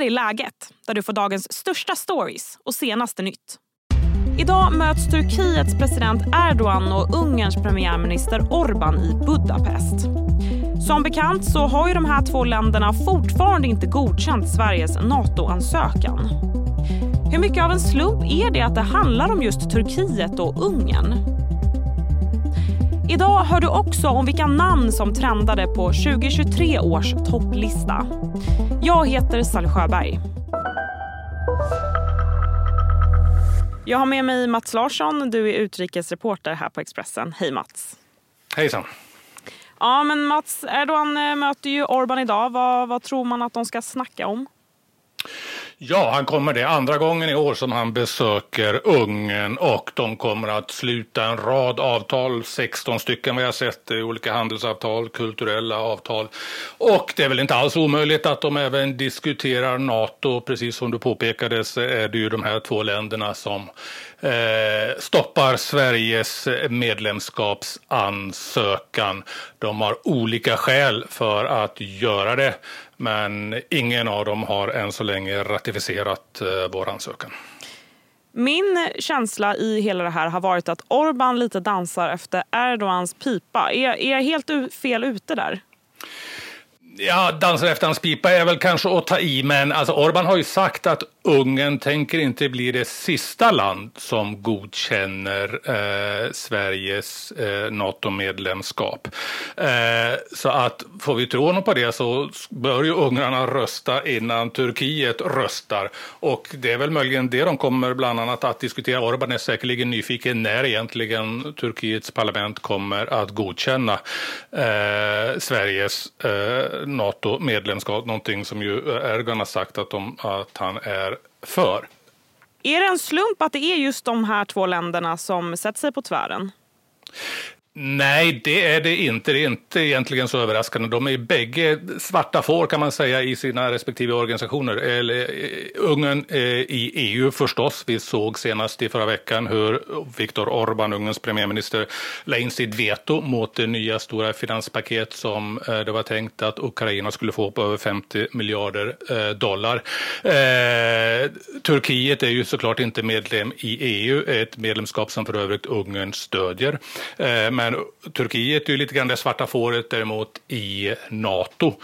här är läget, där du får dagens största stories och senaste nytt. Idag möts Turkiets president Erdogan och Ungerns premiärminister Orbán i Budapest. Som bekant så har ju de här två länderna fortfarande inte godkänt Sveriges NATO-ansökan. Hur mycket av en slump är det att det handlar om just Turkiet och Ungern? Idag hör du också om vilka namn som trendade på 2023 års topplista. Jag heter Sally Sjöberg. Jag har med mig Mats Larsson. Du är utrikesreporter här på Expressen. Hej Mats. Hejsan. Ja, men Mats, Erdogan eh, möter ju Orban idag. Vad, vad tror man att de ska snacka om? Ja, han kommer det andra gången i år som han besöker Ungern och de kommer att sluta en rad avtal, 16 stycken vad jag sett, eh, olika handelsavtal, kulturella avtal. Och det är väl inte alls omöjligt att de även diskuterar NATO, precis som du påpekade så är det ju de här två länderna som stoppar Sveriges medlemskapsansökan. De har olika skäl för att göra det. Men ingen av dem har än så länge ratificerat eh, vår ansökan. Min känsla i hela det här har varit att Orban lite dansar efter Erdogans pipa. Är, är jag helt fel ute där? Ja, dansar efter hans pipa är väl kanske att ta i, men alltså Orban har ju sagt att Ungern tänker inte bli det sista land som godkänner eh, Sveriges eh, NATO-medlemskap. Eh, så att får vi tro honom på det så bör ju ungrarna rösta innan Turkiet röstar. Och det är väl möjligen det de kommer bland annat att diskutera. Orban är säkerligen nyfiken när egentligen Turkiets parlament kommer att godkänna eh, Sveriges eh, NATO-medlemskap. Någonting som ju Erdogan har sagt att, de, att han är för. Är det en slump att det är just de här två länderna som sätter sig på tvären? Nej, det är det inte. Det är inte egentligen så överraskande. De är bägge svarta får kan man säga i sina respektive organisationer. Eller, eh, Ungern eh, i EU förstås. Vi såg senast i förra veckan hur Viktor Orbán, Ungerns premiärminister, la in sitt veto mot det nya stora finanspaket som eh, det var tänkt att Ukraina skulle få på över 50 miljarder eh, dollar. Eh, Turkiet är ju såklart inte medlem i EU, ett medlemskap som för övrigt Ungern stödjer. Eh, men Turkiet är ju lite grann det svarta fåret däremot i NATO.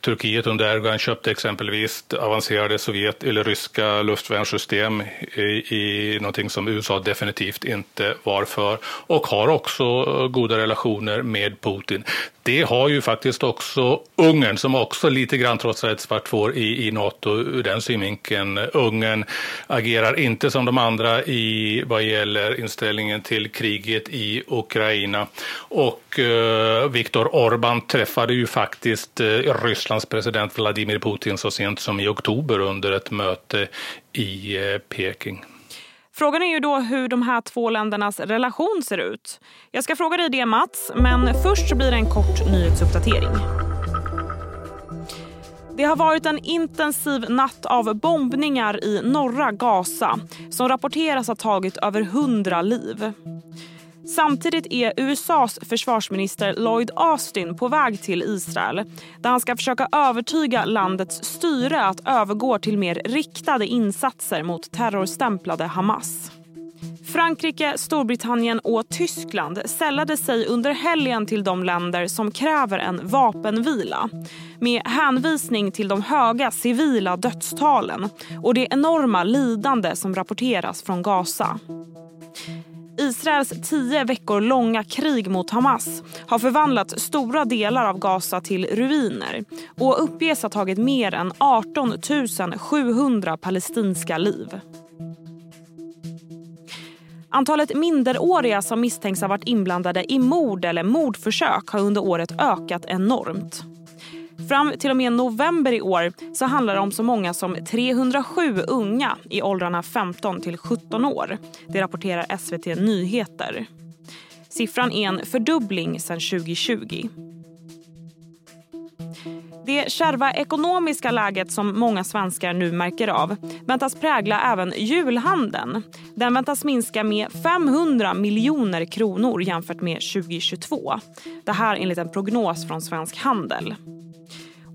Turkiet under Erdogan köpte exempelvis avancerade sovjet eller ryska luftvärnssystem i, i någonting som USA definitivt inte var för och har också goda relationer med Putin det har ju faktiskt också Ungern som också lite grann trots allt svart får i, i Nato ur den synvinkeln. Ungern agerar inte som de andra i vad gäller inställningen till kriget i Ukraina. Och eh, Viktor Orbán träffade ju faktiskt eh, Rysslands president Vladimir Putin så sent som i oktober under ett möte i eh, Peking. Frågan är ju då hur de här två ländernas relation ser ut. Jag ska fråga dig det Mats, men först blir det en kort nyhetsuppdatering. Det har varit en intensiv natt av bombningar i norra Gaza som rapporteras ha tagit över hundra liv. Samtidigt är USAs försvarsminister Lloyd Austin på väg till Israel där han ska försöka övertyga landets styre att övergå till mer riktade insatser mot terrorstämplade Hamas. Frankrike, Storbritannien och Tyskland sällade sig under helgen till de länder som kräver en vapenvila med hänvisning till de höga civila dödstalen och det enorma lidande som rapporteras från Gaza. Israels tio veckor långa krig mot Hamas har förvandlat stora delar av Gaza till ruiner och uppges ha tagit mer än 18 700 palestinska liv. Antalet minderåriga som misstänks ha varit inblandade i mord eller mordförsök har under året ökat enormt. Fram till och med november i år så handlar det om så många som 307 unga i åldrarna 15 till 17 år. Det rapporterar SVT Nyheter. Siffran är en fördubbling sedan 2020. Det kärva ekonomiska läget som många svenskar nu märker av väntas prägla även julhandeln. Den väntas minska med 500 miljoner kronor jämfört med 2022. Det här enligt en prognos från Svensk Handel.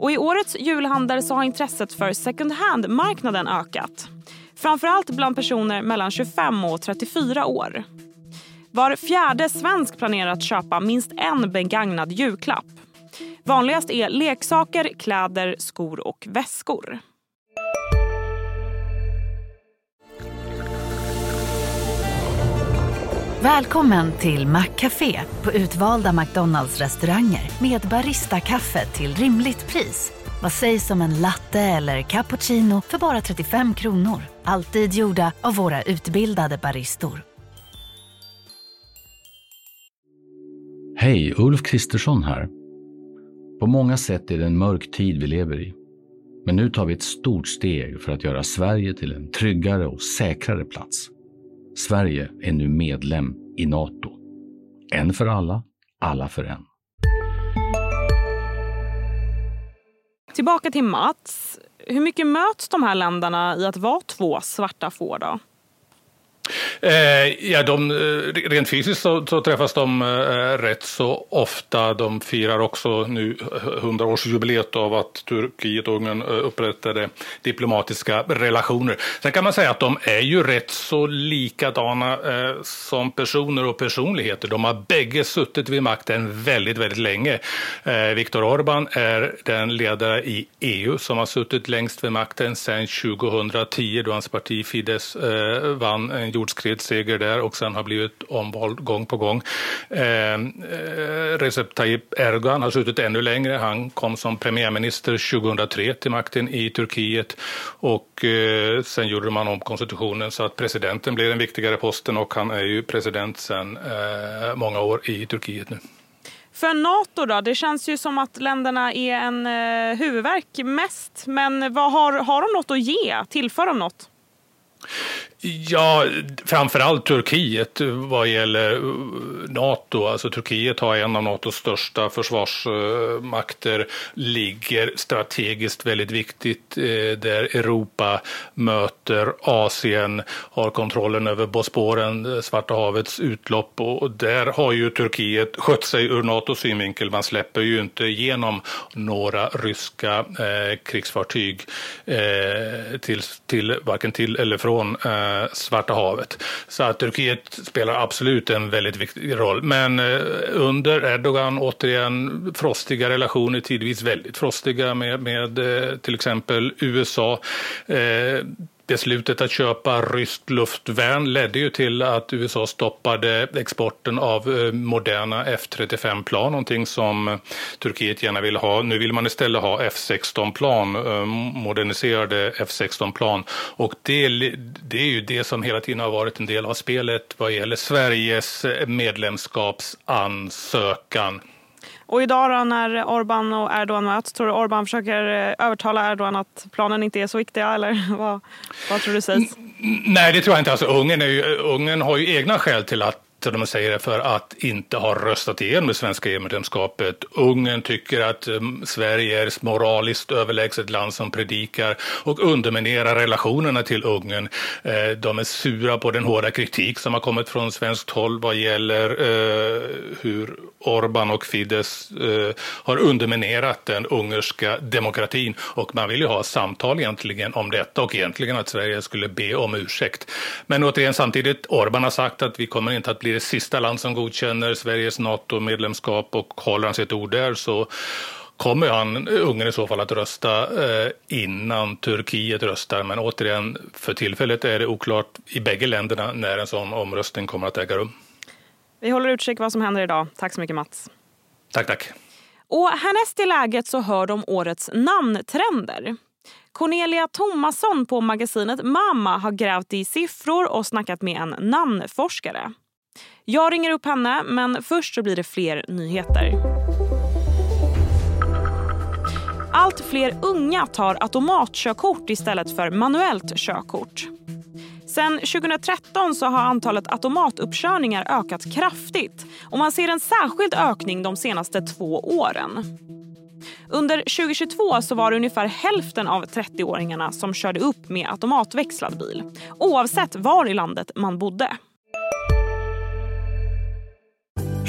Och I årets julhandel så har intresset för second hand-marknaden ökat. Framförallt bland personer mellan 25 och 34 år. Var fjärde svensk planerar att köpa minst en begagnad julklapp. Vanligast är leksaker, kläder, skor och väskor. Välkommen till Maccafé på utvalda McDonalds restauranger med Baristakaffe till rimligt pris. Vad sägs om en latte eller cappuccino för bara 35 kronor? Alltid gjorda av våra utbildade baristor. Hej, Ulf Kristersson här. På många sätt är det en mörk tid vi lever i. Men nu tar vi ett stort steg för att göra Sverige till en tryggare och säkrare plats. Sverige är nu medlem i Nato. En för alla, alla för en. Tillbaka till Mats. Hur mycket möts de här länderna i att vara två svarta får? Då? Eh, ja, de, eh, rent fysiskt så, så träffas de eh, rätt så ofta. De firar också nu 100-årsjubileet av att Turkiet och Ungern eh, upprättade diplomatiska relationer. Sen kan man säga att de är ju rätt så likadana eh, som personer och personligheter. De har bägge suttit vid makten väldigt, väldigt länge. Eh, Viktor Orbán är den ledare i EU som har suttit längst vid makten sedan 2010 då hans parti Fidesz eh, vann en jordskred jordskredsseger där och sen har blivit omvald gång på gång. Eh, eh, Recep Tayyip Erdogan har suttit ännu längre. Han kom som premiärminister 2003 till makten i Turkiet och eh, sen gjorde man om konstitutionen så att presidenten blev den viktigare posten och han är ju president sedan eh, många år i Turkiet nu. För Nato då? Det känns ju som att länderna är en eh, huvudvärk mest. Men vad har, har de något att ge? Tillför de något? Ja, framförallt Turkiet vad gäller eh, Nato. Alltså Turkiet har en av Natos största försvarsmakter, ligger strategiskt väldigt viktigt eh, där Europa möter Asien, har kontrollen över Bosporen, eh, Svarta havets utlopp och där har ju Turkiet skött sig ur Natos synvinkel. Man släpper ju inte igenom några ryska eh, krigsfartyg eh, till, till, varken till eller från eh, Svarta havet. Så att Turkiet spelar absolut en väldigt viktig roll. Men eh, under Erdogan återigen frostiga relationer, tidvis väldigt frostiga med, med eh, till exempel USA. Eh, Beslutet att köpa ryskt luftvärn ledde ju till att USA stoppade exporten av eh, moderna F35-plan, någonting som eh, Turkiet gärna ville ha. Nu vill man istället ha F16-plan, eh, moderniserade F16-plan. Och det, det är ju det som hela tiden har varit en del av spelet vad gäller Sveriges medlemskapsansökan. Och idag då när Orban och Erdogan möts, tror du Orban försöker eh, övertala Erdogan att planen inte är så viktiga eller vad, vad tror du sägs? Nej, det tror jag inte. Alltså, Ungern, är ju, Ungern har ju egna skäl till att som de säger för att inte ha röstat igenom det svenska EU-medlemskapet. Ungern tycker att eh, Sverige är ett moraliskt överlägset land som predikar och underminerar relationerna till Ungern. Eh, de är sura på den hårda kritik som har kommit från svenskt håll vad gäller eh, hur Orban och Fidesz har underminerat den ungerska demokratin och man vill ju ha samtal egentligen om detta och egentligen att Sverige skulle be om ursäkt. Men återigen samtidigt, Orban har sagt att vi kommer inte att bli det sista land som godkänner Sveriges NATO-medlemskap och håller han sitt ord där så kommer han, Ungern i så fall att rösta eh, innan Turkiet röstar. Men återigen, för tillfället är det oklart i bägge länderna när en sån omröstning kommer att äga rum. Vi håller utkik vad som händer idag. Tack så mycket Mats. Tack, tack. Och härnäst i läget så hör de årets namntrender. Cornelia Tomasson på magasinet Mamma har grävt i siffror och snackat med en namnforskare. Jag ringer upp henne, men först så blir det fler nyheter. Allt fler unga tar automatkörkort istället för manuellt körkort. Sen 2013 så har antalet automatuppkörningar ökat kraftigt och man ser en särskild ökning de senaste två åren. Under 2022 så var det ungefär hälften av 30-åringarna som körde upp med automatväxlad bil oavsett var i landet man bodde.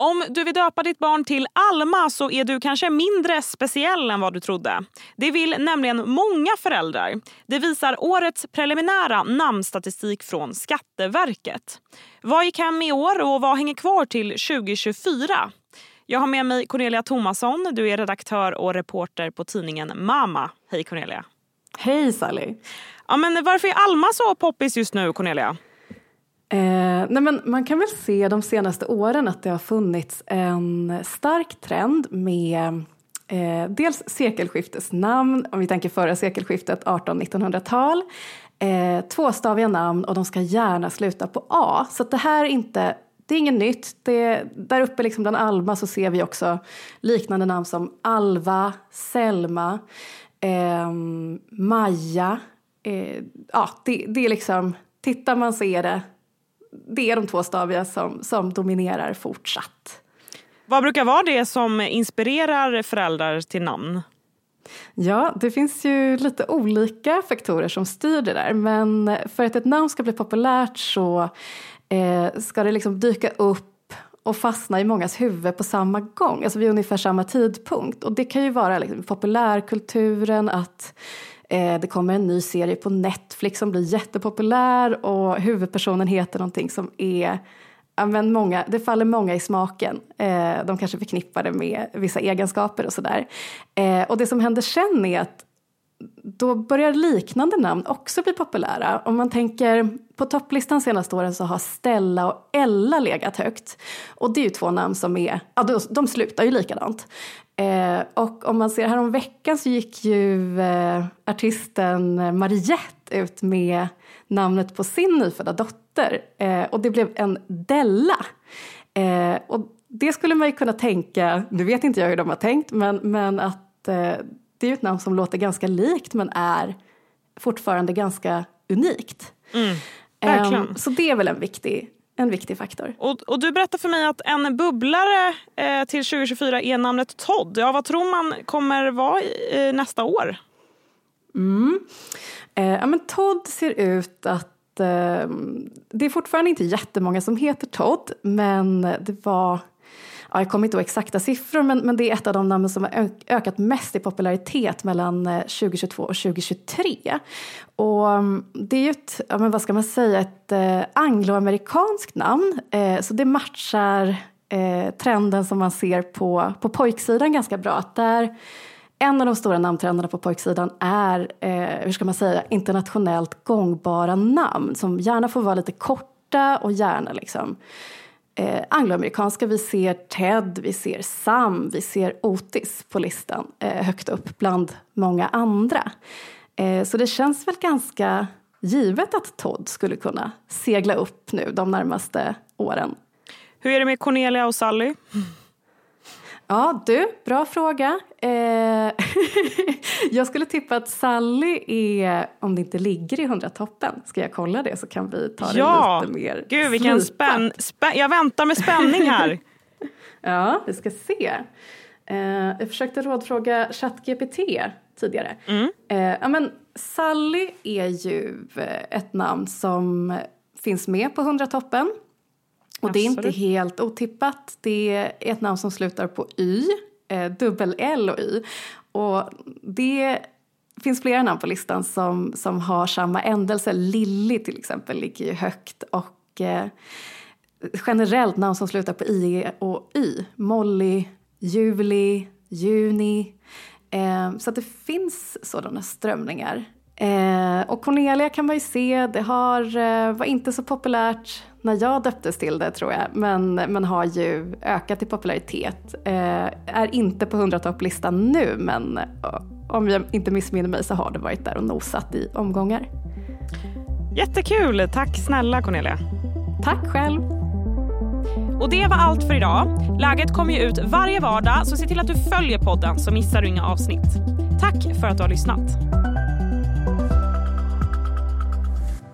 Om du vill döpa ditt barn till Alma så är du kanske mindre speciell än vad du trodde. Det vill nämligen många föräldrar. Det visar årets preliminära namnstatistik från Skatteverket. Vad gick hem i år och vad hänger kvar till 2024? Jag har med mig Cornelia Thomasson. Du är redaktör och reporter på tidningen Mama. Hej Cornelia. Hej Sally. Ja, men varför är Alma så poppis just nu Cornelia? Eh, nej men man kan väl se de senaste åren att det har funnits en stark trend med eh, dels sekelskiftesnamn, om vi tänker förra sekelskiftet 18-1900-tal, eh, tvåstaviga namn och de ska gärna sluta på A. Så det här är inte det är inget nytt. Det, där uppe liksom bland Alma så ser vi också liknande namn som Alva, Selma, eh, Maja. Eh, ja, det, det, är liksom, tittar man så är det, det är de två staviga som, som dominerar fortsatt. Vad brukar vara det som inspirerar föräldrar till namn? Ja, det finns ju lite olika faktorer som styr det där men för att ett namn ska bli populärt så eh, ska det liksom dyka upp och fastna i mångas huvud på samma gång, alltså vid ungefär samma tidpunkt. Och det kan ju vara liksom populärkulturen, att eh, det kommer en ny serie på Netflix som blir jättepopulär och huvudpersonen heter någonting som är men många, det faller många i smaken. Eh, de kanske förknippar det med vissa egenskaper och sådär. Eh, och det som händer sen är att då börjar liknande namn också bli populära. Om man tänker på topplistan senaste åren så har Stella och Ella legat högt. Och det är ju två namn som är, ja de, de slutar ju likadant. Eh, och om man ser här om veckan så gick ju eh, artisten Mariette ut med namnet på sin nyfödda dotter. Eh, och det blev en Della. Eh, och det skulle man ju kunna tänka, nu vet inte jag hur de har tänkt, men, men att eh, det är ju ett namn som låter ganska likt men är fortfarande ganska unikt. Mm, um, så det är väl en viktig, en viktig faktor. Och, och du berättar för mig att en bubblare eh, till 2024 är namnet Todd. Ja, vad tror man kommer vara i, eh, nästa år? Mm. Eh, ja, men Todd ser ut att... Eh, det är fortfarande inte jättemånga som heter Todd men det var ja, jag kommer inte ihåg exakta siffror men, men det är ett av de namn som har ökat mest i popularitet mellan eh, 2022 och 2023. Och mm, det är ju ett, ja, men vad ska man säga, ett eh, angloamerikanskt namn eh, så det matchar eh, trenden som man ser på, på pojksidan ganska bra. Att där, en av de stora namntrenderna på pojksidan är, eh, hur ska man säga, internationellt gångbara namn som gärna får vara lite korta och gärna liksom eh, angloamerikanska. Vi ser Ted, vi ser Sam, vi ser Otis på listan eh, högt upp bland många andra. Eh, så det känns väl ganska givet att Todd skulle kunna segla upp nu de närmaste åren. Hur är det med Cornelia och Sally? Ja, du, bra fråga. Eh, jag skulle tippa att Sally är, om det inte ligger i hundratoppen, ska jag kolla det så kan vi ta det ja. lite mer Gud, vilken spänn, spänn, Jag väntar med spänning här. ja, vi ska se. Eh, jag försökte rådfråga ChatGPT tidigare. Mm. Eh, ja, men Sally är ju ett namn som finns med på hundratoppen. Och det är inte helt otippat. Det är ett namn som slutar på Y, eh, dubbel L och Y. Och det finns flera namn på listan som, som har samma ändelse. Lilly till exempel ligger ju högt och eh, generellt namn som slutar på I och Y. Molly, Juli, Juni. Eh, så det finns sådana strömningar. Eh, och Cornelia kan man ju se, det har, eh, var inte så populärt när jag döptes till det tror jag, men, men har ju ökat i popularitet. Eh, är inte på hundratopplistan nu, men eh, om jag inte missminner mig så har det varit där och nosat i omgångar. Jättekul! Tack snälla Cornelia. Tack själv. Och det var allt för idag. Läget kommer ju ut varje vardag, så se till att du följer podden så missar du inga avsnitt. Tack för att du har lyssnat.